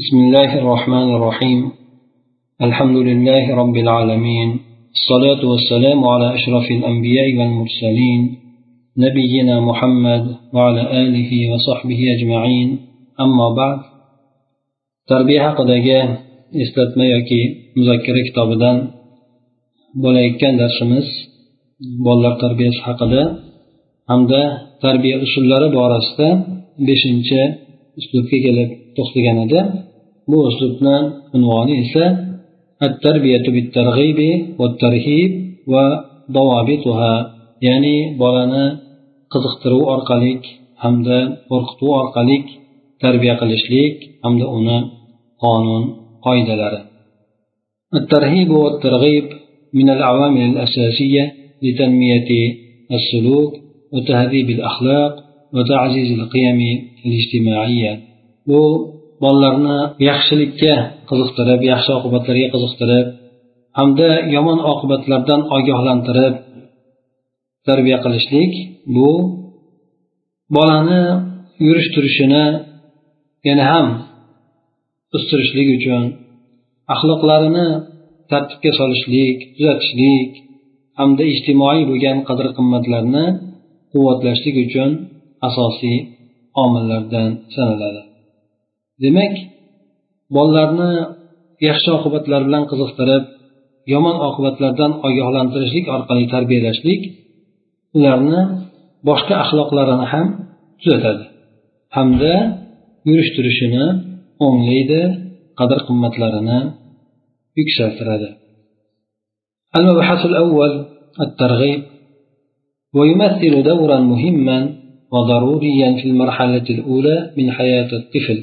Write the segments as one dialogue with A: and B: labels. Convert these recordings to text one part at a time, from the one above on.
A: بسم الله الرحمن الرحيم الحمد لله رب العالمين الصلاة والسلام على أشرف الأنبياء والمرسلين نبينا محمد وعلى آله وصحبه أجمعين أما بعد tarbiya haqidagi eslatma yoki muzakkara kitobidan bo'layotgan darsimiz bolalar tarbiyasi haqida hamda tarbiya usullari borasida beshinchi uslubga kelib to'xtagan edi bu uslubni unvoni esa التربية بالترغيب والترهيب وضوابطها ya'ni bolani qiziqtiruv orqali hamda qo'rqituv orqali tarbiya qilishlik hamda uni qonun qoidalari الترهيب والترغيب من العوامل الأساسية لتنمية السلوك وتهذيب الأخلاق وتعزيز القيم الاجتماعية bu bolalarni yaxshilikka qiziqtirib yaxshi oqibatlarga qiziqtirib hamda yomon oqibatlardan ogohlantirib tarbiya qilishlik bu bolani yurish turishini yana ham o'stirishlik uchun axloqlarini tartibga solishlik tuzatishlik hamda ijtimoiy bo'lgan qadr qimmatlarni quvvatlashlik uchun asosiy omillardan sanaladi. demak bolalarni yaxshi oqibatlar bilan qiziqtirib yomon oqibatlardan ogohlantirishlik orqali tarbiyalashlik ularni boshqa axloqlarini ham tuzatadi hamda yurish turishini o'nglaydi qadr qimmatlarini yuksaltiradi المبحث الأول الترغيب ويمثل دورا مهما وضروريا في المرحلة الأولى من حياة الطفل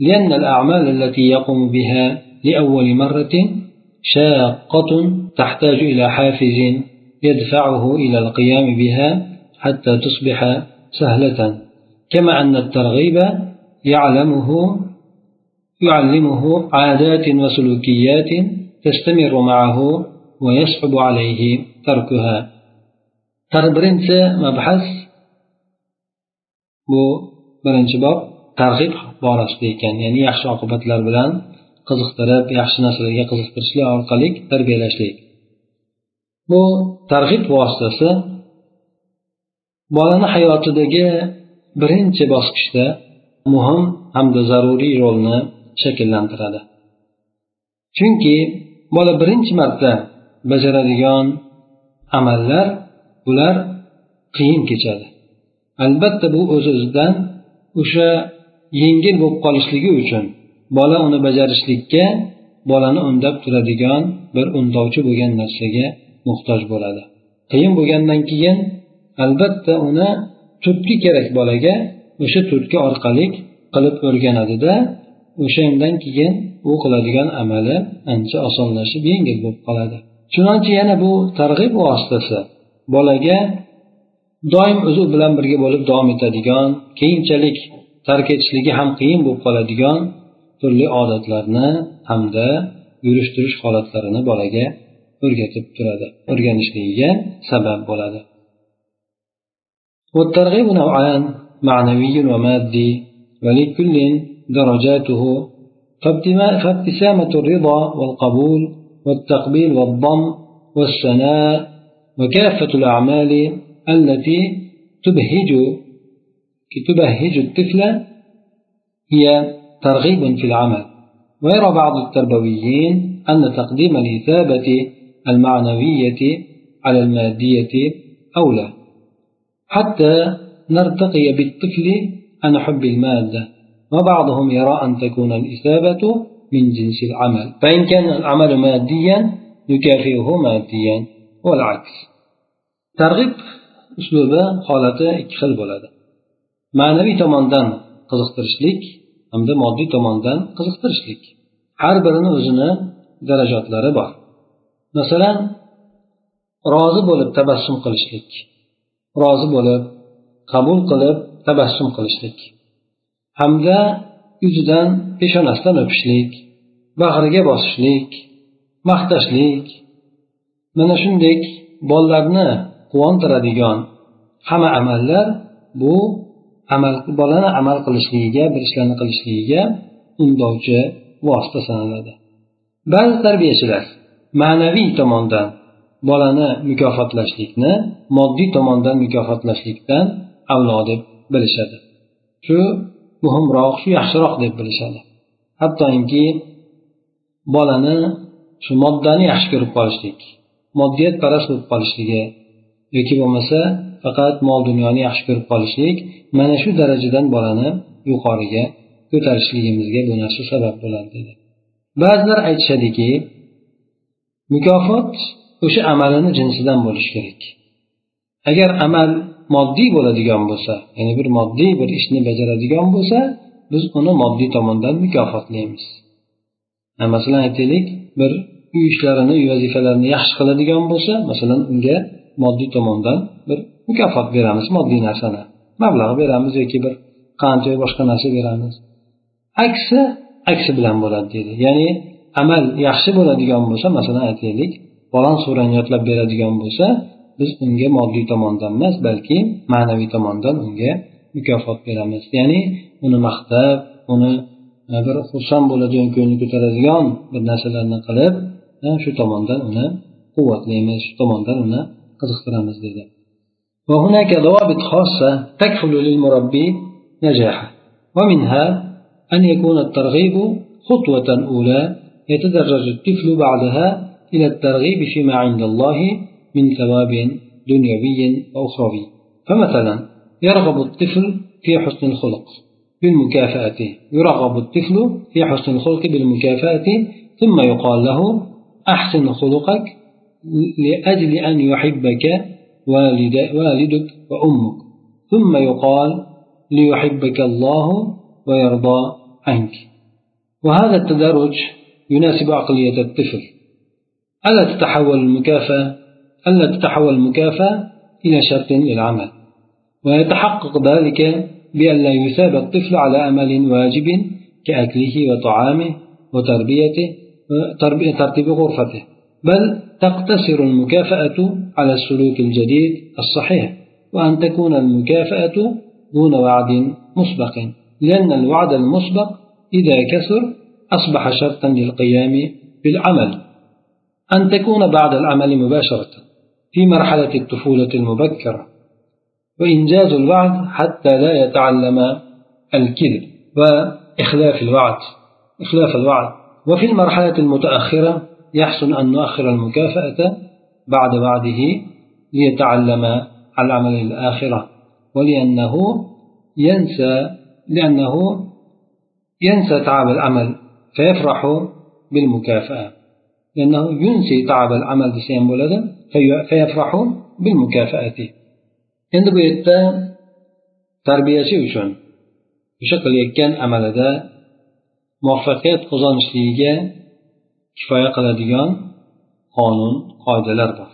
A: لأن الأعمال التي يقوم بها لأول مرة شاقة تحتاج إلى حافز يدفعه إلى القيام بها حتى تصبح سهلة. كما أن الترغيب يعلمه يعلمه عادات وسلوكيات تستمر معه ويصعب عليه تركها. Birinchi mabhas. Bu birinchi targ'ib borasida ekan. Ya'ni yaxshi oqibatlar bilan qiziqtirib yaxshi narsalarga qiziqtirishlik orqali tarbiyalashlik. Bu targ'ib vositasi bolani hayotidagi birinchi bosqichda muhim hamda zaruriy rolni shakllantiradi. Chunki bola birinchi marta bajaradigan amallar bular qiyin kechadi. Albatta bu o'z o'zidan o'sha yengil bo'lib qolishligi uchun bola uni bajarishlikka bolani undab turadigan bir undovchi bo'lgan narsaga muhtoj bo'ladi. Qiyin bo'lgandan keyin albatta uni turtki kerak bolaga o'sha turtki orqali qilib o'rganadida o'shandan keyin u qiladigan amali ancha osonlashib yengil bo'lib qoladi. Chunonchi yana bu targ'ib vositasi. Bolaga doim o'zi bilan birga bo'lib davom etadigan keyinchalik tark etishligi ham qiyin bo'lib qoladigan turli odatlarni hamda yurish turish holatlarini bolaga o'rgatib turadi o'rganishligiga sabab bo'ladi والترغيب نوعان معنوي ومادي ولكل درجاته فابتسامة الرضا والقبول والتقبيل والضم والثناء وكافة الأعمال التي تبهج تبهج الطفل هي ترغيب في العمل. ويرى بعض التربويين أن تقديم الإثابة المعنوية على المادية أولى. حتى نرتقي بالطفل عن حب المادة وبعضهم يرى أن تكون الإثابة من جنس العمل. فإن كان العمل ماديا يكافئه ماديا والعكس. ترغيب holati ikki xil bo'ladi ma'naviy tomondan qiziqtirishlik hamda moddiy tomondan qiziqtirishlik. Har birini o'zini darajotlari bor. Masalan rozi bo'lib tabassum qilishlik rozi bo'lib qabul qilib tabassum qilishlik hamda yuzidan peshonasidan o'pishlik bag'riga bosishlik maqtashlik. Mana shunday bolalarni quvontiradigan hamma amallar bu amal bolani amal qilishligiga bir ishlarni qilishligiga undovchi vosita sanaladi. Ba'zi tarbiyachilar ma'naviy tomondan bolani mukofotlashlikni moddiy tomondan mukofotlashlikdan avlo deb bilishadi. Shu muhimroq shu yaxshiroq deb bilishadi. Hattoki bolani shu moddani yaxshi ko'rib qolishlik moddiyatparast bo'lib qolishligi yoki bo'lmasa faqat mol dunyoni yaxshi ko'rib qolishlik mana shu darajadan bolani yuqoriga ko'tarishligimizga bu narsa sabab bo'ladi dedi. Ba'zilar aytishadiki mukofot o'sha amalini jinsidan bo'lishi kerak. Agar amal moddiy bo'ladigan bo'lsa ya'ni bir moddiy bir ishni bajaradigan bo'lsa biz uni moddiy tomondan mukofotlaymiz. Masalan aytaylik bir uy ishlarini uy vazifalarini yaxshi qiladigan bo'lsa masalan unga moddiy tomondan bir mukofot beramiz moddiy narsani. Mablag' beramiz yoki bir qancha boshqa narsa beramiz. Aksi aksi bilan bo'ladi deydi ya'ni amal yaxshi bo'ladigan bo'lsa masalan aytaylik falon surani yodlab beradigan bo'lsa biz unga moddiy tomondan emas balki ma'naviy tomondan unga mukofot beramiz. Ya'ni uni maqtab uni e, bir xursand bo'ladigan ko'ngli ko'taradigan bir narsalarni qilib e, shu tomondan uni quvvatlaymiz shu tomondan uni qiziqtiramiz dedi. وهناك ضوابط خاصة تكفل للمربي نجاحه ومنها أن يكون الترغيب خطوة أولى يتدرج الطفل بعدها إلى الترغيب فيما عند الله من ثواب دنيوي وأخروي. فمثلا يرغب الطفل في حسن الخلق بالمكافأة يرغب الطفل في حسن الخلق بالمكافأة ثم يقال له أحسن خلقك لأجل أن يحبك والد والدك وأمك. ثم يقال ليحبك الله ويرضى عنك. وهذا التدرج يناسب عقلية الطفل. ألا تتحول المكافأة ألا تتحول المكافأة إلى شرط للعمل. ويتحقق ذلك بأن لا يثاب الطفل على عمل واجب كأكله وطعامه وتربيته ترتيب غرفته. بل تقتصر المكافأة على السلوك الجديد الصحيح وأن تكون المكافأة دون وعد مسبق لأن الوعد المسبق إذا كثر أصبح شرطا للقيام بالعمل. أن تكون بعد العمل مباشرة في مرحلة الطفولة المبكرة. وإنجاز الوعد حتى لا يتعلم الكذب وإخلاف الوعد إخلاف الوعد. وفي المرحلة المتأخرة يحسن أن نؤخر المكافأة بعد وعده ليتعلم العمل الآخرة ولأنه ينسى لأنه ينسى تعب العمل فيفرح بالمكافأة. لأنه ينسي تعب العمل ham bo'ladi endi bu yerda tarbiyachi uchun o'sha qilayotgan amalida muvaffaqiyat qozonishligiga kifoya qiladigan qonun qoidalar bor.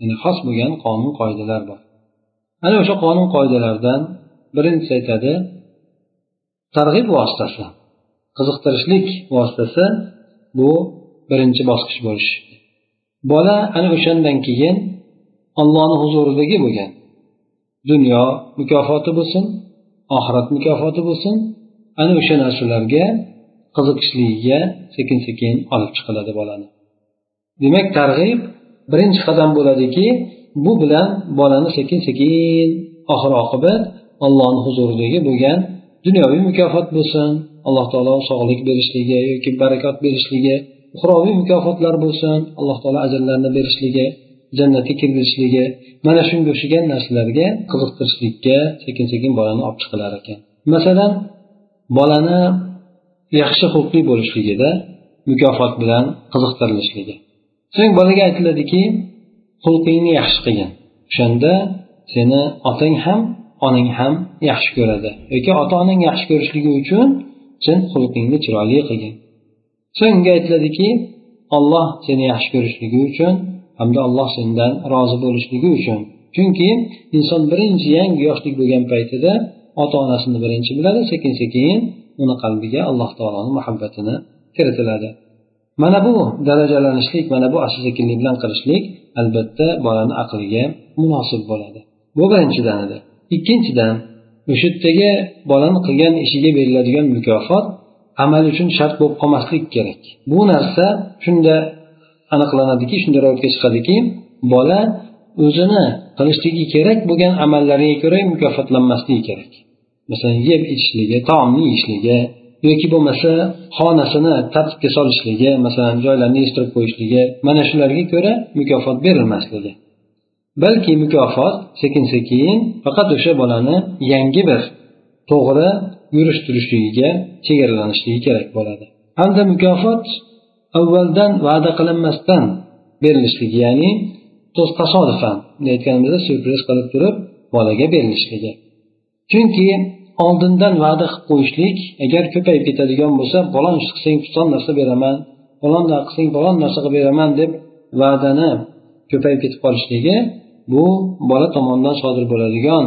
A: Ya'ni xos bo'lgan qonun qoidalar bor. Ana o'sha qonun qoidalardan birinchisi aytadi targ'ib vositasi qiziqtirishlik vositasi bu birinchi bosqich bo'lishi bola ana o'shandan keyin ollohni huzuridagi bo'lgan. Dunyo mukofoti bo'lsin oxirat mukofoti bo'lsin ana o'sha narsalarga qiziqishligiga sekin sekin olib chiqiladi bolani. Demak targ'ib birinchi qadam bo'ladiki bu bilan bolani sekin sekin oxir oqibat ollohni huzuridagi bo'lgan dunyoviy mukofot bo'lsin alloh taolo sog'lik berishligi yoki barakot berishligi uxroviy mukofotlar bo'lsin alloh taolo ajrlarini berishligi jannatga kirgizilishligi mana shunga o'xshagan narsalarga qiziqtirishlikka sekin sekin bolani olib chiqilar ekan. Masalan bolani yaxshi xulqli bo'lishligida mukofot bilan qiziqtirilishligi so'ng bolaga aytiladiki xulqingni yaxshi qilgin. O'shanda seni otang ham onang ham yaxshi ko'radi yoki ota onang yaxshi ko'rishligi uchun sen xulqingni chiroyli qilgin. So'ng unga aytiladiki olloh seni yaxshi ko'rishligi uchun hamda alloh sendan rozi bo'lishligi uchun. Chunki inson birinchi yangi yoshlik bo'lgan paytida ota onasini birinchi biladi sekin sekin uni qalbiga alloh taoloni muhabbatini kiritiladi mana bu darajalanishlik mana bu asta bilan qilishlik albatta bolani aqliga munosib bo'ladi. Bu birinchidan edi. Ikkinchidan o'sha yerdagi bolani qilgan ishiga beriladigan mukofot amal uchun shart bo'lib qolmasligi kerak. Bu narsa shunda aniqlanadiki shunda ro'yobga chiqadiki bola o'zini qilishligi kerak bo'lgan amallariga ko'ra mukofotlanmasligi kerak. Masalan yeb ichishligi taomni yeyishligi yoki bo'lmasa xonasini tartibga solishligi masalan joylarni yig'ishtirib qo'yishligi mana shularga ko'ra mukofot berilmasligi. Balki mukofot sekin sekin faqat o'sha bolani yangi bir to'g'ri yurish turishligiga chegaralanishligi kerak bo'ladi. Hamda mukofot avvaldan va'da qilinmasdan berilishligi ya'ni tasodifan aytganimizda syurpriz qilib turib bolaga berilishligi. Chunki oldindan va'da qilib qo'yishlik agar ko'payib ketadigan bo'lsa falon ish qilsang falon narsa beraman falon qilsang falon narsa qilib beraman deb va'dani ko'payib ketib qolishligi bu bola tomonidan sodir bo'ladigan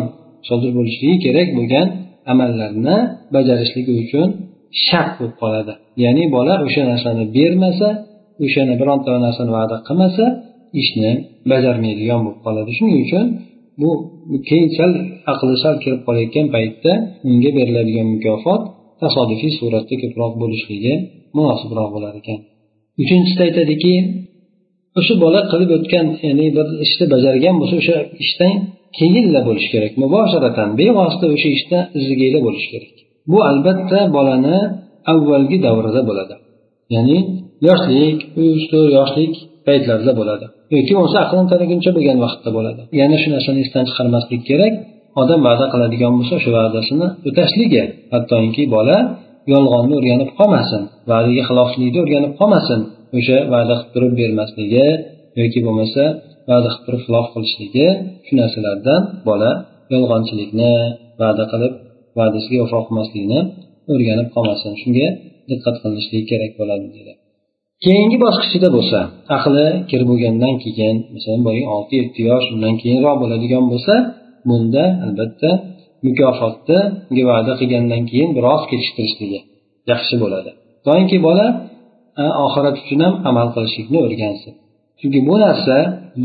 A: sodir bo'lishligi kerak bo'lgan amallarni bajarishligi uchun shart bo'lib qoladi. Ya'ni bola o'sha narsani bermasa o'shani bironta narsani va'da qilmasa ishni bajarmaydigan bo'lib qoladi. Shuning uchun bu keyin aqli sal kirib qolayotgan paytda unga beriladigan mukofot tasodifiy suratda ko'proq bo'lishligi munosibroq bo'lar ekan. Uchinchisida aytadiki o'sha bola qilib o'tgan ya'ni bir ishni bajargan bo'lsa o'sha ishdan keyinla bo'lishi kerak mubosharatan bevosita o'sha ishda izigiyla bo'lishi kerak. Bu albatta bolani avvalgi davrida bo'ladi. Ya'ni yoshlik uch to'rt yoshlik paytlarida bo'ladi. Yoki bo'lmasa aqlini taniguncha bo'lgan vaqtda bo'ladi. Yana shu narsani esdan chiqarmaslik kerak. Odam va'da qiladigan bo'lsa o'sha va'dasini o'tashligi hattoki bola yolg'onni o'rganib qolmasin va'daga xiloflikni o'rganib qolmasin o'sha va'da qilib turib bermasligi yoki bo'lmasa va'da qilib turib xilof qilishligi shu narsalardan bola yolg'onchilikni va'da qilib va'dasiga vafo qilmaslikni o'rganib qolmasin. Shunga diqqat qilinishligi kerak bo'ladi deydi keyingi bosqichida bo'lsa aqli kir bo'lgandan keyin masalan boya olti yetti yosh undan keyinroq bo'ladigan bo'lsa bunda albatta mukofotni va'da qilgandan keyin biroz kechiktirishligi yaxshi bo'ladi. Doimki bola oxirat uchun ham amal qilishlikni o'rgansin. Chunki bu narsa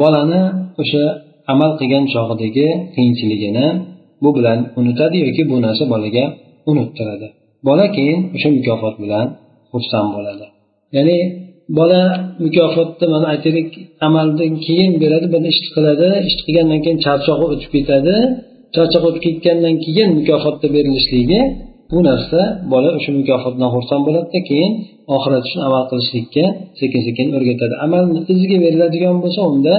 A: bolani o'sha amal qilgan chog'idagi qiyinchiligini bu bilan unutadi yoki bu narsa bolaga unuttiradi. Bola keyin o'sha mukofot bilan xursand bo'ladi. Ya'ni bola mukofotni mana aytaylik amaldan keyin beradi bir ish qiladi ish qilgandan keyin charchoqi o'tib ketadi. Charchoq o'tib ketgandan keyin mukofotni berilishligi bu narsa bola o'sha mukofotdan xursand bo'ladida keyin oxirat uchun amal qilishlikka sekin sekin o'rgatadi. Amalni iziga beriladigan bo'lsa unda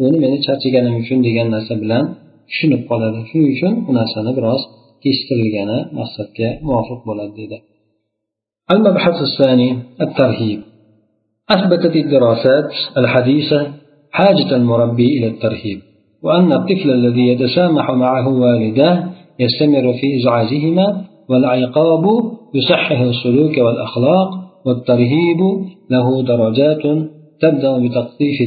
A: buni meni charchaganim uchun degan narsa bilan tushunib qoladi. Shuning uchun bu narsani biroz kechiktirilgani maqsadga muvofiq bo'ladi deydi. المبحث الثاني الترهيب. أثبتت الدراسات الحديثة حاجة المربي إلى الترهيب وأن الطفل الذي يتسامح معه والداه يستمر في إزعاجهما والعقاب يصحح السلوك والأخلاق والترهيب له درجات تبدأ بتقطيف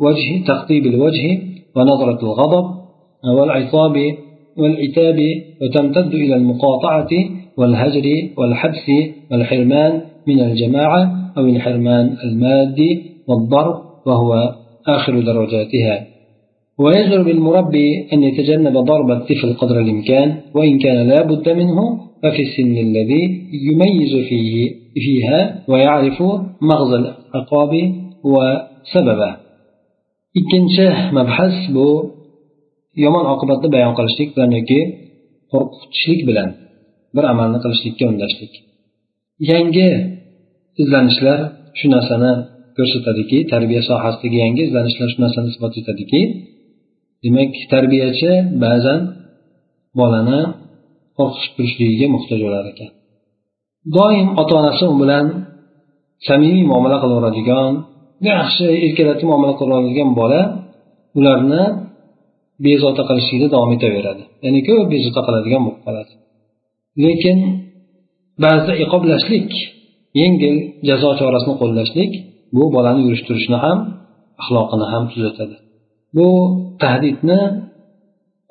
A: الوجه تقطيب الوجه ونظرة الغضب والعقاب والعتاب وتمتد إلى المقاطعة والهجر والحبس والحرمان من الجماعة أو الحرمان المادي والضرب وهو آخر درجاتها. ويجر بالمربي أن يتجنب ضرب الطفل قدر الإمكان وإن كان لا بد منه ففي السن الذي يميز فيه فيها ويعرف مغزى العقاب وسببه. ikkinchi mabhas bu yomon oqibatni bayon qilishlik bilan yoki qo'rqitishlik bilan bir amalni qilishlikka undashlik. Yangi izlanishlar shu narsani ko'rsatadiki tarbiya sohasidagi yangi izlanishlar shu narsani isbot etadiki. Demak tarbiyachi ba'zan bolani qo'rqitib turishligiga muhtoj bo'lar ekan. Doim ota onasi u bilan samimiy muomala qilaveradigan yaxshi erkalatib muomala qilaveradigan bola ularni bezovta qilishlikda davom etaveradi. Ya'ni ko'p bezovta qiladigan bo'lib qoladi. Lekin ba'zida iqoblashlik yengil jazo chorasini qo'llashlik bu bolani yurish turishini ham axloqini ham tuzatadi. Bu tahdidni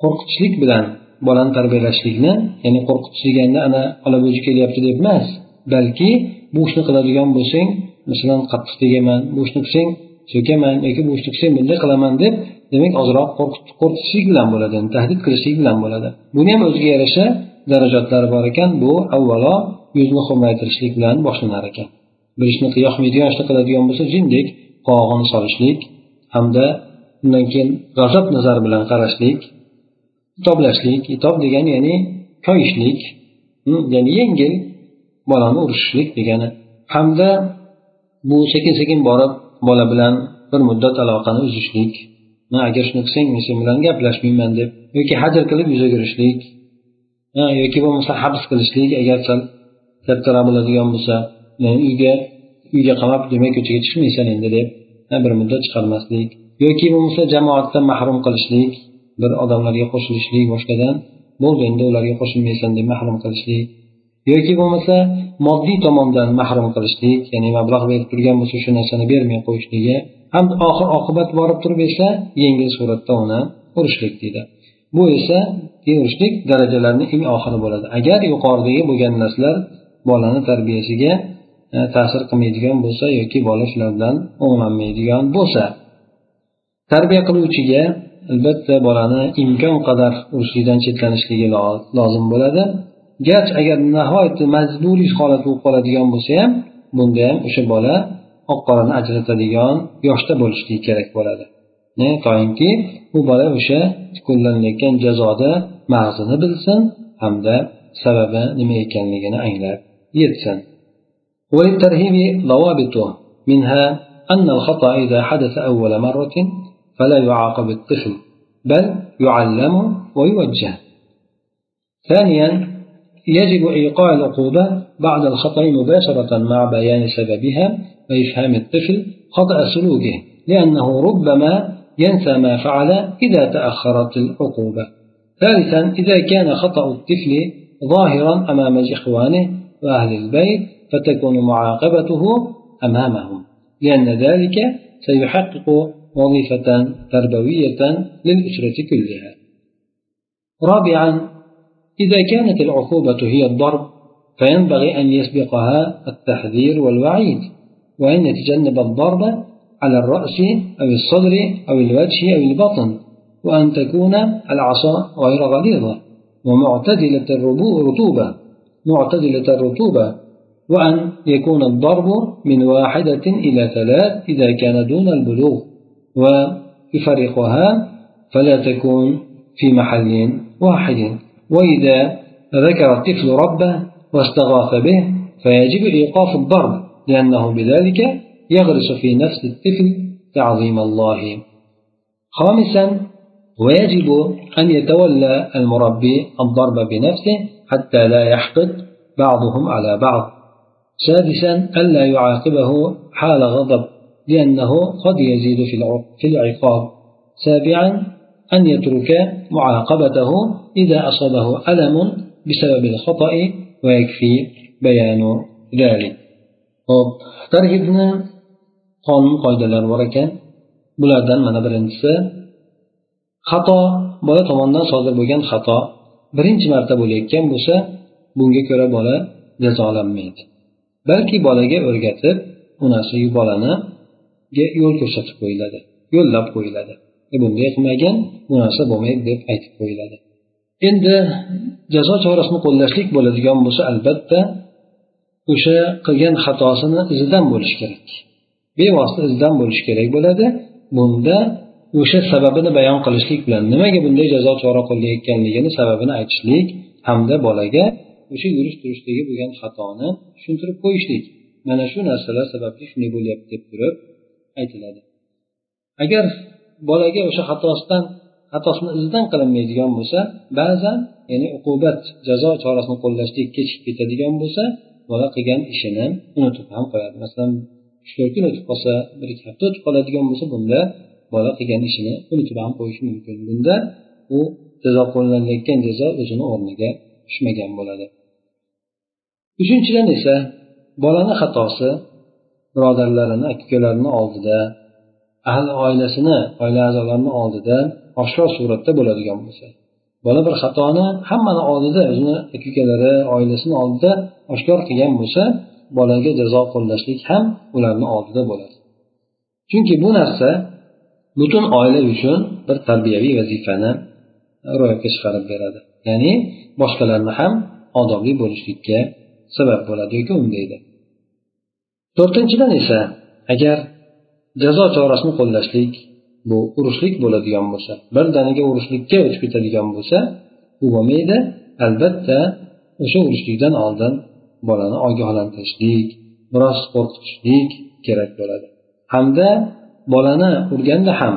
A: qo'rqitishlik bilan bolani tarbiyalashlikni ya'ni qo'rqitish deganda ana olabo'ji kelyapti deb emas balki bu ishni qiladigan bo'lsang masalan qattiq tegaman bu ishni qilsang so'kaman yoki bu ishni qilsang bunday qilaman deb demak ozroq qo'rqitishlik bilan bo'ladi yani tahdid qilishlik bilan bo'ladi. Buni ham o'ziga yarasha darajatlari bor ekan bu avvalo yuzni xurmaytirishlik bilan boshlanar ekan. Bir ishni yoqmaydigan ishni qiladigan bo'lsa jindek qovog'ini solishlik hamda undan keyin g'azab nazari bilan qarashlik itoblashlik itob degani ya'ni koyishlik hmm, ya'ni yengil bolani urishishlik degani. Hamda bu sekin sekin borib bola bilan bir muddat aloqani uzishlik agar shuni qilsang men sen bilan gaplashmayman deb yoki hajr qilib yuzaverishlik yoki bo'lmasa habs qilishlik agar sal kattaroq bo'ladigan bo'lsa uyga uyga qamab demak ko'chaga chiqmaysan endi deb bir muddat chiqarmaslik. Yoki bo'lmasa jamoatdan mahrum qilishlik bir odamlarga qo'shilishlik boshqadan bo'ldi endi ularga qo'shilmaysan deb mahrum qilishlik. Yoki bo'lmasa moddiy tomondan mahrum qilishlik ya'ni mablag' berib turgan bo'lsa shu narsani bermay qo'yishligi ham oxir oqibat borib turib esa yengil suratda uni urishlik deydi. Bu esa urishlik darajalarini eng oxiri bo'ladi. Agar yuqoridagi bo'lgan narsalar bolani tarbiyasiga e, ta'sir qilmaydigan bo'lsa yoki bola shular bilan o'nglanmaydigan bo'lsa tarbiya qiluvchiga albatta bolani imkon qadar urishlikdan chetlanishligi lozim bo'ladi. Garchi agar nihoyatda majburiy holat bo'lib qoladigan bo'lsa ham bunda ham o'sha bola oq qorani ajratadigan yoshda bo'lishligi kerak bo'ladi. Toinki u bola o'sha qo'llanilayotgan jazoda mag'zini bilsin hamda sababi nima ekanligini anglab yetsin. وللترهيب ضوابط منها أن الخطأ إذا حدث أول مرة فلا يعاقب الطفل بل يعلم ويوجه ثانيا يجب إيقاع العقوبة بعد الخطأ مباشرة مع بيان سببها وإفهام الطفل خطأ سلوكه لأنه ربما ينسى ما فعل إذا تأخرت العقوبة. ثالثا إذا كان خطأ الطفل ظاهرا أمام إخوانه وأهل البيت فتكون معاقبته أمامهم لأن ذلك سيحقق وظيفة تربوية للأسرة كلها. رابعا إذا كانت العقوبة هي الضرب فينبغي أن يسبقها التحذير والوعيد وأن يتجنب الضرب على الرأس أو الصدر أو الوجه أو البطن وأن تكون العصا غير غليظة ومعتدلة الرطوبة معتدلة الرطوبة وأن يكون الضرب من واحدة إلى ثلاث إذا كان دون البلوغ ويفرقها فلا تكون في محل واحد. وإذا ذكر الطفل ربه واستغاث به فيجب إيقاف الضرب لأنه بذلك يغرس في نفس الطفل تعظيم الله. خامسا ويجب أن يتولى المربي الضرب بنفسه حتى لا يحقد بعضهم على بعض. سادسا ألا يعاقبه حال غضب لأنه قد يزيد في العقاب. سابعا أن يترك معاقبته إذا أصابه ألم بسبب الخطأ ويكفي بيان ذلك. hop targibni qonun qoidalari bor ekan. Bulardan mana birinchisi xato bola tomonidan sodir bo'lgan xato. Birinchi marta bo'layotgan bo'lsa bunga ko'ra bola jazolanmaydi. Balki bolaga o'rgatib u narsa bolaniga yo'l ko'rsatib qo'yiladi yo'llab qo'yiladi. E bunday qilmagin bu narsa bo'lmaydi deb aytib qo'yiladi. Endi jazo chorasini qo'llashlik bo'ladigan bo'lsa albatta o'sha qilgan xatosini izidan bo'lishi kerak. Bevosita izidan bo'lishi kerak bo'ladi. Bunda o'sha sababini bayon qilishlik bilan nimaga bunday jazo chora qo'llayotganligini sababini aytishlik hamda bolaga o'sha yurish turishdagi bo'lgan xatoni tushuntirib qo'yishlik. Mana shu narsalar sababli shunday bo'lyapti deb turib aytiladi. Agar bolaga o'sha xatosidan xatosini izidan qilinmaydigan bo'lsa ba'zan ya'ni uqubat jazo chorasini qo'llashlik kechikib ketadigan bo'lsa bola qilgan ishini unutib ham qo'yadi. Masalan uch kun o'tib qolsa bir ikki hafta o'tib qoladigan bo'lsa bunda bola qilgan ishini unutib ham qo'yishi mumkin. Bunda u jazo qo'llanilayotgan jazo o'zini o'rniga tushmagan bo'ladi. Uchinchidan esa bolani xatosi birodarlarini aka ukalarini oldida ahli oilasini oila a'zolarini oldida oshkor suratda bo'ladigan bo'lsa bola bir xatoni hammani oldida o'zini aka ukalari oilasini oldida oshkor qilgan bo'lsa bolaga jazo qo'llashlik ham ularni oldida bo'ladi. Chunki bu narsa butun oila uchun bir tarbiyaviy vazifani ro'yobga chiqarib beradi. Ya'ni boshqalarni ham odobli bo'lishlikka sabab bo'ladi yoki undaydi to'rtinchidan esa agar jazo chorasini qo'llashlik bu urushlik bo'ladigan bo'lsa birdaniga urushlikka o'tib ketadigan bo'lsa u bo'lmaydi. Albatta o'sha urushlikdan oldin bolani ogohlantirishlik biroz qo'rqitishlik kerak bo'ladi. Hamda bolani urganda ham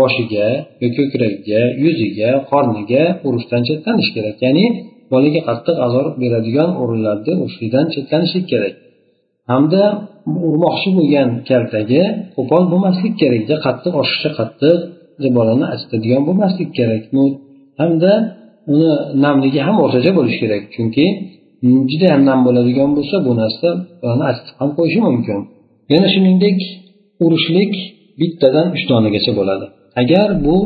A: boshiga yo ko'kragiga yuziga qorniga urishdan chetlanish kerak. Ya'ni bolaga qattiq azob beradigan o'rinlarda urishlikdan chetlanishlik kerak. Hamda urmoqchi bo'lgan kaltagi qo'pol bo'lmaslik kerak juda qattiq oshiqcha qattiq bolani achitadigan bo'lmaslik kerak. Hamda uni namligi ham o'rtacha bo'lishi kerak. Chunki judayam nam bo'ladigan bo'lsa bu narsa bolani achitib ham qo'yishi mumkin. Yana shuningdek urishlik bittadan uch donagacha bo'ladi. Agar bu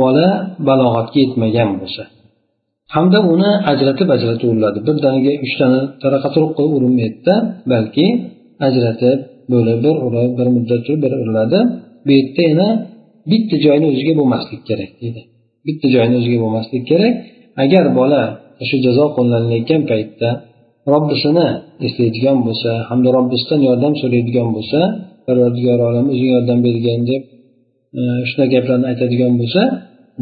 A: bola balog'atga yetmagan bo'lsa hamda uni ajratib ajratib uriladi. Birdaniga uchtani taraqa turuq qilib urilmaydida balki ajratib bo'lib bir urib bir muddat turib bir uriladi. Bu yerda yana bitta joyni o'ziga bo'lmaslik kerak deydi. Bitta joyni o'ziga bo'lmaslik kerak. Agar bola shu jazo qo'llanilayotgan paytda robbisini eslaydigan bo'lsa hamda robbisidan yordam so'raydigan bo'lsa parvardigor olam o'zing yordam bergin deb shunday shunaqa gaplarni aytadigan bo'lsa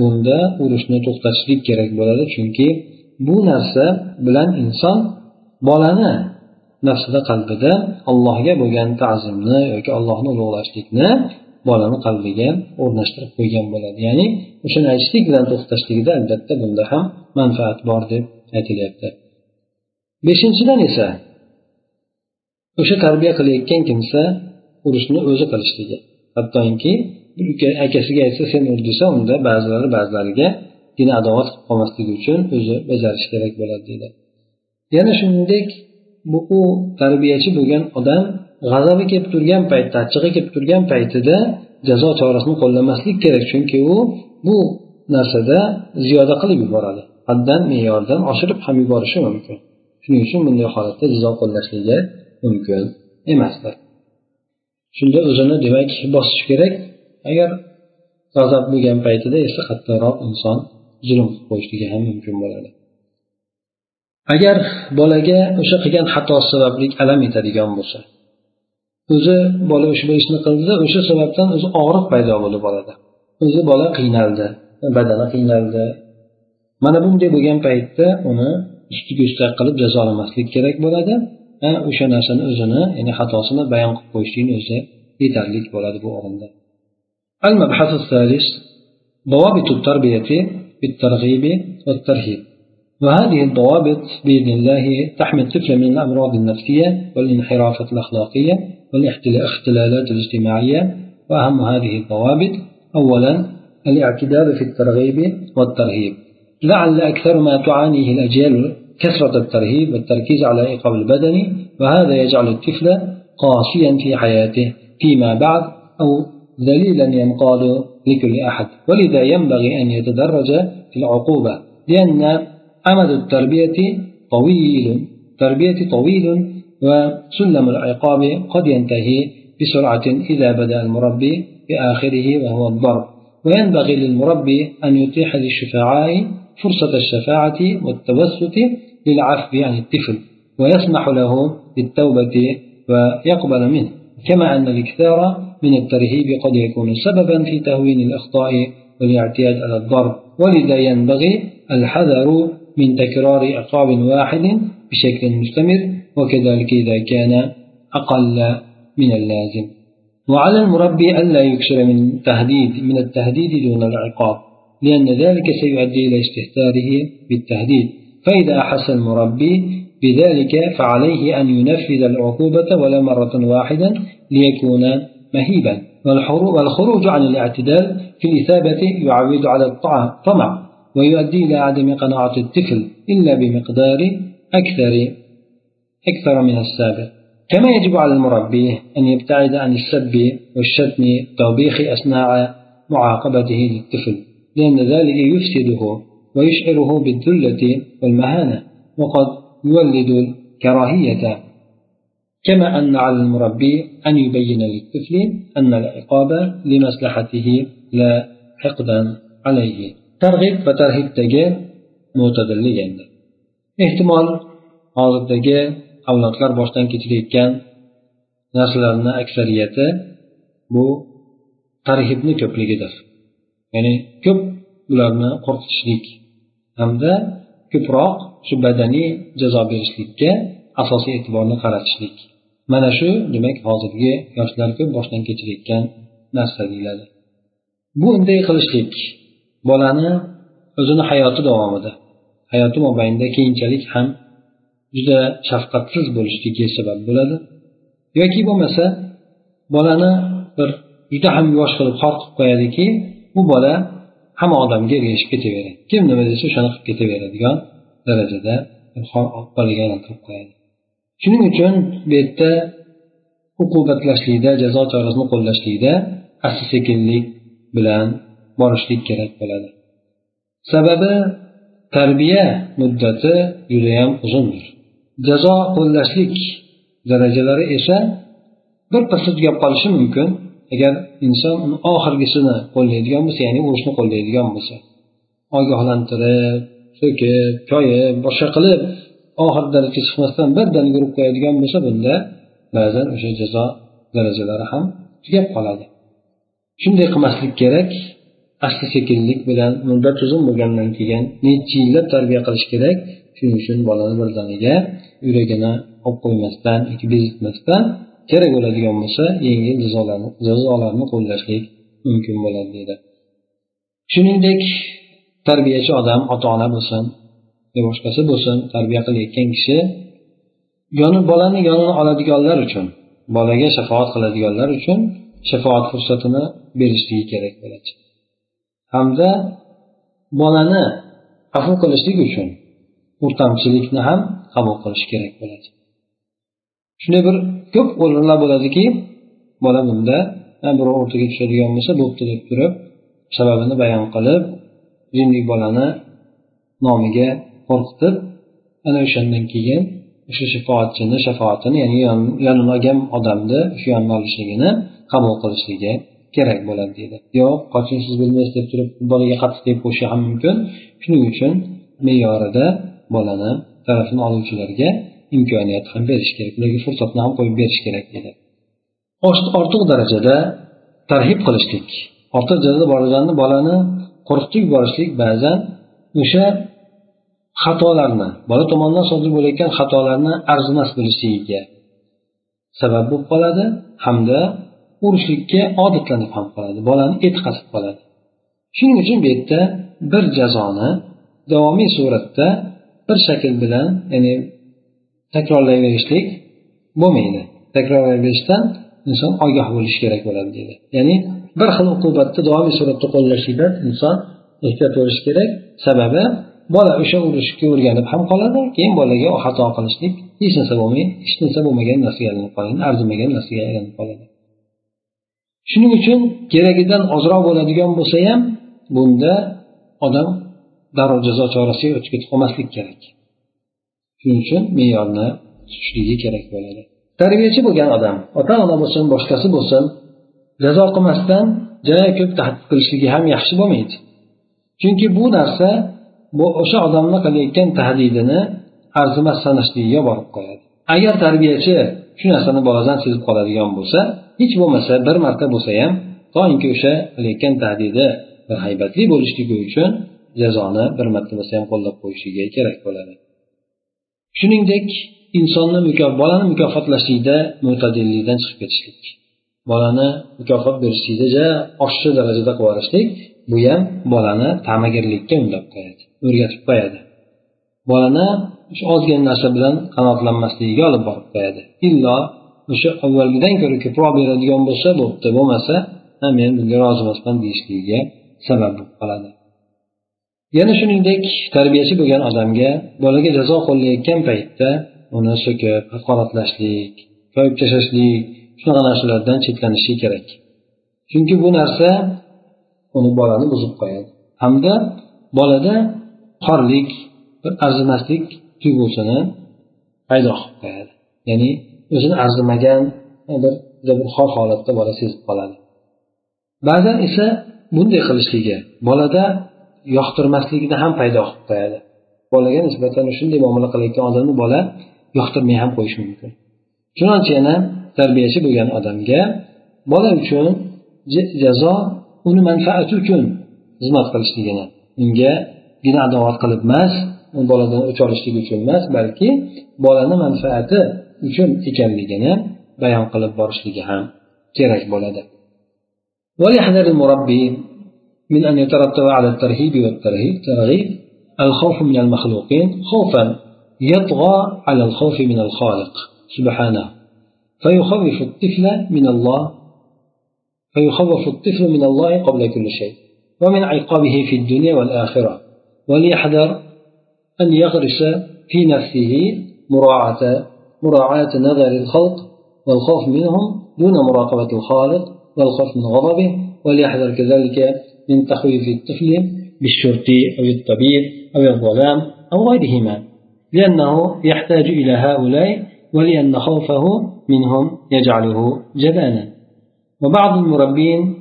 A: bunda urushni to'xtatishlik kerak bo'ladi. Chunki bu narsa bilan inson bolani nafsida qalbida allohga bo'lgan ta'zimni yoki allohni ulug'lashlikni bolani qalbiga o'rnashtirib qo'ygan bo'ladi. Ya'ni o'shani aytishlik bilan to'xtashligida albatta bunda ham manfaat bor deb aytilyapti. Beshinchidan esa o'sha tarbiya qilayotgan kimsa urushni o'zi qilishligi. Hattoki akasiga aytsa sen ur desa unda ba'zilari ba'zilariga dini adovat qilib qolmasligi uchun o'zi bajarishi kerak bo'ladi deydi. Yana shuningdek bu u tarbiyachi bo'lgan odam g'azabi kelib turgan paytda achchig'i kelib turgan paytida jazo chorasini qo'llamaslik kerak. Chunki u bu narsada ziyoda qilib yuboradi. Haddan me'yordan oshirib ham yuborishi mumkin. Shuning uchun bunday holatda jazo qo'llashligi mumkin emasdir. Shunda o'zini demak bosish kerak. Agar g'azab bo'lgan paytida esa qattiqroq inson zulm qilib qo'yishligi ham mumkin bo'ladi. Agar bolaga o'sha qilgan xatosi sababli alam yetadigan bo'lsa o'zi bola ushbu ishni qildi o'sha sababdan o'zi og'riq paydo bo'ldi bolada o'zi bola qiynaldi badani qiynaldi mana bunday bo'lgan paytda uni ustiga ustak qilib jazolamaslik kerak bo'ladi o'sha narsani o'zini ya'ni xatosini bayon qilib qo'yishlikni o'zi yetarli bo'ladi bu o'rinda المبحث الثالث ضوابط التربية بالترغيب والترهيب وهذه الضوابط بإذن الله تحمي الطفل من الأمراض النفسية والانحرافات الأخلاقية والاختلالات الاجتماعية وأهم هذه الضوابط أولا الاعتدال في الترغيب والترهيب. لعل أكثر ما تعانيه الأجيال كثرة الترهيب والتركيز على العقاب البدني وهذا يجعل الطفل قاسيا في حياته فيما بعد أو ذليلا ينقاد لكل أحد. ولذا ينبغي أن يتدرج في العقوبة لأن أمد التربية طويل تربية طويل وسلم العقاب قد ينتهي بسرعة إذا بدأ المربي بآخره وهو الضرب. وينبغي للمربي أن يتيح للشفعاء فرصة الشفاعة والتوسط للعفو عن الطفل ويسمح له بالتوبة ويقبل منه. كما أن الإكثار من الترهيب قد يكون سببا في تهوين الأخطاء والاعتياد على الضرب. ولذا ينبغي الحذر من تكرار عقاب واحد بشكل مستمر وكذلك إذا كان أقل من اللازم. وعلى المربي ألا يكسر من تهديد من التهديد دون العقاب لأن ذلك سيؤدي إلى استهتاره بالتهديد. فإذا أحس المربي بذلك فعليه أن ينفذ العقوبة ولا مرة واحدة ليكون مهيبا. والخروج عن الاعتدال في الإثابة يعود على الطمع ويؤدي إلى عدم قناعة الطفل إلا بمقدار أكثر أكثر من السابق. كما يجب على المربي أن يبتعد عن السب والشتم والتوبيخ أثناء معاقبته للطفل لأن ذلك يفسده ويشعره بالذلة والمهانة وقد يولد الكراهية. كما أن على المربي أن يبين للطفل أن العقاب لمصلحته لا حقدا عليه. targ'ib va tarhibdagi mo'tadillik endi ehtimol hozirdagi avlodlar boshdan kechirayotgan narsalarni aksariyati bu tarhibni ko'pligidir. Ya'ni ko'p ularni qo'rqitishlik hamda ko'proq shu badaniy jazo berishlikka asosiy e'tiborni qaratishlik. Mana shu demak hozirgi yoshlar ko'p boshdan kechirayotgan narsa deyiladi. Bu unday qilishlik bolani o'zini hayoti davomida hayoti mobaynida keyinchalik ham juda shafqatsiz bo'lishligiga sabab bo'ladi. Yoki bo'lmasa bolani bir juda ham yosh qilib xor qilib qo'yadiki bu bola hamma odamga ergashib ketaveradi. Kim nima desa o'shani qilib ketaveradigan darajada bolaga aylantirib qo'yadi. Shuning uchun bu yerda uqubatlashlikda jazo chorasini qo'llashlikda asta sekinlik bilan borishlik kerak bo'ladi. Sababi tarbiya muddati judayam uzundir. Jazo qo'llashlik darajalari esa bir pasda tugab qolishi mumkin. Agar inson oxirgisini qo'llaydigan bo'lsa ya'ni urushni qo'llaydigan bo'lsa ogohlantirib so'kib koyib boshqa qilib oxir darajaga chiqmasdan birdaniga urib qo'yadigan bo'lsa bunda ba'zan o'sha jazo darajalari ham tugab qoladi. Shunday qilmaslik kerak asta sekinlik bilan muddat uzun bo'lgandan keyin necha yillab tarbiya qilish kerak? Shuning uchun bolani birdaniga yuragini olib qo'ymasdan yoki bezitmasdan kerak bo'ladigan bo'lsa yengil jazolarni jazolarni qo'llashlik mumkin bo'ladi deydi. Shuningdek tarbiyachi odam ota ona bo'lsin yo boshqasi bo'lsin tarbiya qilayotgan kishi yoni bolani yonini oladiganlar uchun bolaga shafoat qiladiganlar uchun shafoat fursatini berishligi kerak bo'ladi. Hamda bolani afv qilishlik uchun o'rtamchilikni ham qabul qilish kerak bo'ladi. Shunday bir ko'p o'rinlar bo'ladiki bola bunda birov o'rtaga tushadigan bo'lsa bo'pti deb turib sababini bayon qilib jinlik bolani nomiga qo'rqitib ana o'shandan keyin o'sha shafoatchini shafoatini ya'ni yonini olgan odamni shu yonini olishligini qabul qilishligi kerak bo'ladi deydi. Yo'q qoching siz bilmaysiz deb turib bolaga qattiq deb qo'yishi ham mumkin. Shuning uchun me'yorida bolani tarafini oluvchilarga imkoniyat ham berish kerak ularga fursatni ham qo'yib berish kerak dedi. Ortiq darajada tarhib qilishlik ortiq darajada borganda bolani qo'rqitib yuborishlik ba'zan o'sha xatolarni bola tomonidan sodir bo'layotgan xatolarni arzimas bilishligiga sabab bo'lib qoladi hamda urishlikka odatlanib ham qoladi bolani etiqatib qoladi. Shuning uchun bu yerda bir jazoni davomiy suratda bir shakl bilan ya'ni takrorlayverishlik bo'lmaydi. Takrorlayverishdan inson ogoh bo'lishi kerak bo'ladi deydi. Ya'ni bir xil uqubatni doimiy suratda qo'llashlikdan inson ehtiyot bo'lishi kerak. Sababi bola o'sha urishga o'rganib ham qoladi keyin bolaga xato qilishlik hech narsa bo'lmay hech narsa bo'lmagan narsaga aylanib qoladi arzimagan narsaga aylanib qoladi. Shuning uchun keragidan ozroq bo'ladigan bo'lsa ham bunda odam darrov jazo chorasiga o'tib ketib qolmaslik kerak. Shuning uchun me'yorni tutishligi kerak bo'ladi. Tarbiyachi bo'lgan odam ota ona bo'lsin boshqasi bo'lsin jazo qilmasdan juda ko'p tahdid qilishligi ham yaxshi bo'lmaydi. Chunki bu narsa bu o'sha odamni qilayotgan tahdidini arzimas sanashligiga borib qo'yadi. Agar tarbiyachi shu narsani boladan sezib qoladigan bo'lsa hech bo'lmasa bir marta bo'lsa ham toinki o'sha qilayotgan tahdidi bir haybatli bo'lishligi uchun jazoni bir marta bo'lsa ham qo'llab qo'yishligi kerak bo'ladi. Shuningdek insonni bolani mukofotlashlikda mo'tadillikdan chiqib ketishlik. Bolani mukofot berishlikda ja oshiqcha darajada qilib yuborishlik bu ham bolani ta'magirlikka undab qo'yadi o'rgatib qo'yadi. Bolani shu ozgina narsa bilan qanoatlanmasligiga olib borib qo'yadi. Illo o'sha avvalgidan ko'ra ko'proq beradigan bo'lsa bo'pti bo'lmasa men bunga rozi emasman deyishligiga sabab bo'lib qoladi. Yana shuningdek tarbiyachi bo'lgan odamga bolaga jazo qo'llayotgan paytda uni so'kib haqoratlashlik koyib tashlashlik shunaqa narsalardan chetlanishi kerak. Chunki bu narsa uni bolani buzib qo'yadi. Hamda bolada xorlik bir arzimaslik tuyg'usini paydo qilib qo'yadi. Ya'ni o'zini arzimagan bir bir xor holatda bola sezib qoladi. Ba'zan esa bunday qilishligi bolada yoqtirmasligini ham paydo qilib qo'yadi. Bolaga nisbatan shunday muomala qilayotgan odamni bola yoqtirmay ham qo'yishi mumkin. Chunonchi yana tarbiyachi bo'lgan odamga bola uchun jazo uni manfaati uchun xizmat qilishligini unga gina adovat qilib emas boladan o'ch olishlik uchun emas balki bolani manfaati uchun ekanligini bayon qilib borishligi ham kerak bo'ladi. من أن يترتب على الترهيب والترهيب ترغيب الخوف من المخلوقين خوفا يطغى على الخوف من الخالق سبحانه. فيخوف الطفل من الله فيخوف الطفل من الله قبل كل شيء ومن عقابه في الدنيا والآخرة. وليحذر أن يغرس في نفسه مراعاة مراعاة نظر الخلق والخوف منهم دون مراقبة الخالق والخوف من غضبه. وليحذر كذلك من تخويف الطفل بالشرطي أو الطبيب أو الظلام أو غيرهما لأنه يحتاج إلى هؤلاء ولأن خوفه منهم يجعله جبانا. وبعض المربين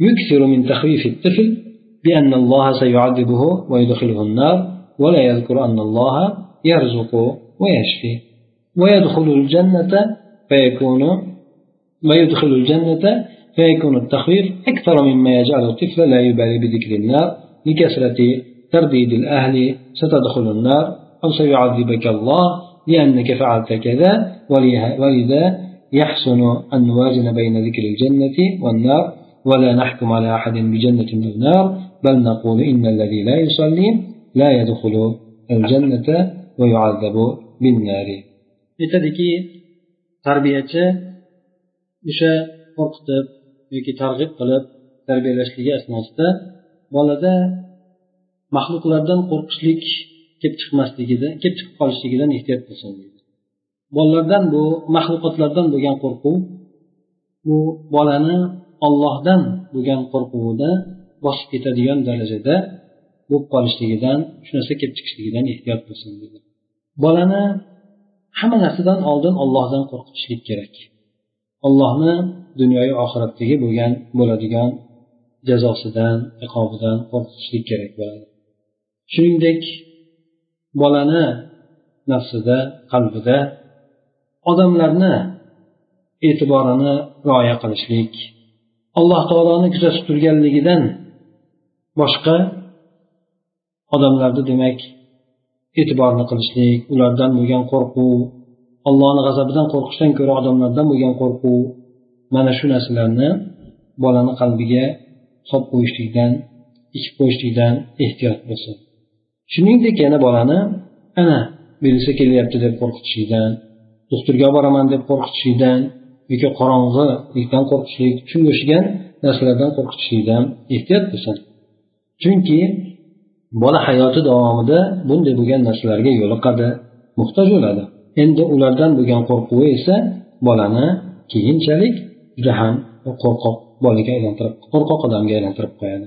A: يكثر من تخويف الطفل بأن الله سيعذبه ويدخله النار ولا يذكر أن الله يرزق ويشفي. ويدخل الجنة فيكون ويدخل الجنة فيكون التخويف أكثر مما يجعل الطفل لا يبالي بذكر النار لكثرة ترديد الأهل ستدخل النار أو سيعذبك الله لأنك فعلت كذا ولذا يحسن أن نوازن بين ذكر الجنة والنار ولا نحكم على أحد بجنة أو نار بل نقول إن الذي لا يصلي لا يدخل الجنة ويعذب بالنار. Aytadiki tarbiyachi o'sha qo'rqitib yoki targ'ib qilib tarbiyalashligi asnosida bolada maxluqlardan qo'rqishlik kelib chiqmasligida kelib chiqib qolishligidan ehtiyot bo'lsin deydi. Bolalardan bu maxluqotlardan bo'lgan qo'rquv bu bolani ollohdan bo'lgan qo'rquvida bosib ketadigan darajada bo'lib qolishligidan shu narsa kelib chiqishligidan ehtiyot bo'lsin dedi bolani hamma narsadan oldin ollohdan qo'rqitishlik kerak. Allohni dunyoyu oxiratdagi bo'lgan bo'ladigan jazosidan iqobidan qo'rqishlik kerak bo'ladi. Shuningdek bolani nafsida qalbida odamlarni e'tiborini rioya qilishlik alloh taoloni kuzatib turganligidan boshqa odamlarni demak e'tiborni qilishlik ulardan bo'lgan qo'rquv allohni g'azabidan qo'rqishdan ko'ra odamlardan bo'lgan qo'rquv mana shu narsalarni bolani qalbiga solib qo'yishlikdan ichib qo'yishlikdan ehtiyot bo'lsin. Shuningdek yana bolani ana birisi kelyapti deb qo'rqitishlikdan doktorga olib boraman deb qo'rqitishlikdan yoki qorong'ilikdan qo'rqishlik shunga o'xshagan narsalardan qo'rqitishlikdan ehtiyot bo'lsin chunki bola hayoti davomida bunday bo'lgan narsalarga yo'liqadi muhtoj bo'ladi. Endi ulardan bo'lgan qo'rquvi esa bolani keyinchalik juda ham qo'rqoq bolaga aylantirib qo'rqoq odamga aylantirib qo'yadi.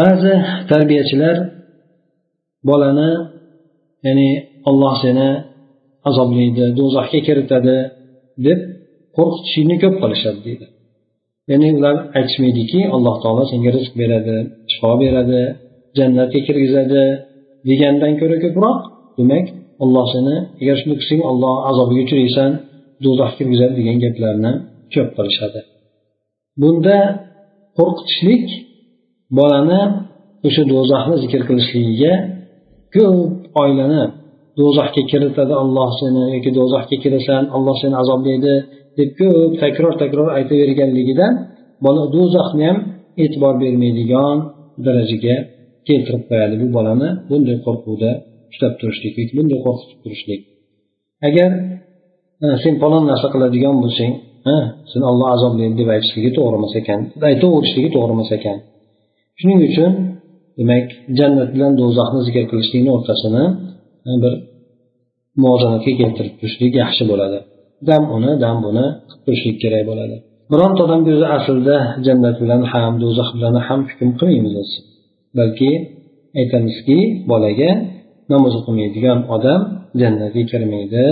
A: Ba'zi tarbiyachilar bolani ya'ni olloh seni azoblaydi do'zaxga kiritadi deb qo'rqitishni ko'p qilishadi deydi. Ya'ni ular aytishmaydiki alloh taolo senga rizq beradi shifo beradi jannatga kirgizadi degandan ko'ra ko'proq demak olloh seni agar shunday qilsang olloh azobiga uchraysan do'zaxga kirgizadi degan gaplarni ko'p qilishadi. Bunda qo'rqitishlik bolani o'sha do'zaxni zikr qilishligiga ko'p oilani do'zaxga kiritadi olloh seni yoki do'zaxga kirasan olloh seni azoblaydi deb ko'p takror takror aytaverganligidan bola do'zaxni ham e'tibor bermaydigan darajaga keltirib qo'yadi. Bu bolani bunday qo'rquvda ushlab turishlik yoki bunday qo'rqitib turishlik. Agar sen falon narsa qiladigan bo'lsang ha seni olloh azoblaydi deb aytishligi to'g'ri emas ekan aytaverishligi to'g'ri emas ekan. Shuning uchun demak jannat bilan do'zaxni zikr qilishlikni o'rtasini bir muvozanatga keltirib turishlik yaxshi bo'ladi. Dam uni dam buni qilib turishlik kerak bo'ladi. Bironta odamga o'zi aslida jannat bilan ham do'zax bilan ham hukm qilmaymiz o'zi. Balki aytamizki bolaga namoz o'qimaydigan odam jannatga kirmaydi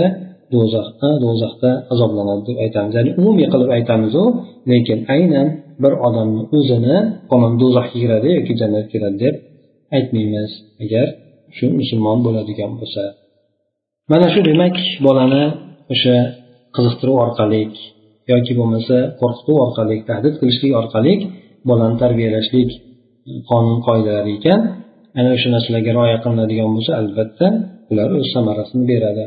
A: do'zaxda do'zaxda azoblanadi deb aytamiz. Ya'ni umumiy qilib aytamizu lekin aynan bir odamni o'zini falon do'zaxga kiradi yoki jannatga kiradi deb aytmaymiz. Agar shu musulmon bo'ladigan bo'lsa. Mana shu demak bolani o'sha qiziqtiruv orqali yoki bo'lmasa qo'rqituv orqali tahdid qilishlik orqali bolani tarbiyalashlik qonun qoidalari ekan. ana o'sha narsalarga rioya qilinadigan bo'lsa albatta ular o'z samarasini beradi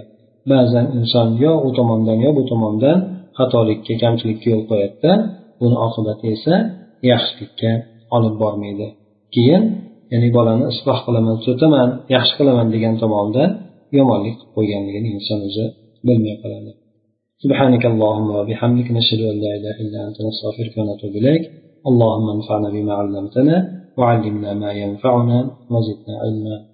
A: ba'zan inson yo u tomondan yo bu tomondan xatolikka kamchilikka yo'l qo'yadida buni oqibati esa yaxshilikka olib bormaydi keyin ya'ni bolani isloh qilaman tuzataman yaxshi qilaman degan tomonda yomonlik qilib qo'yganligini inson o'zi bilmay qoladi سبحانك اللهم وبحمدك نشهد أن لا إله إلا أنت نستغفرك ونتوب إليك اللهم انفعنا بما علمتنا وعلمنا ما ينفعنا وزدنا علما.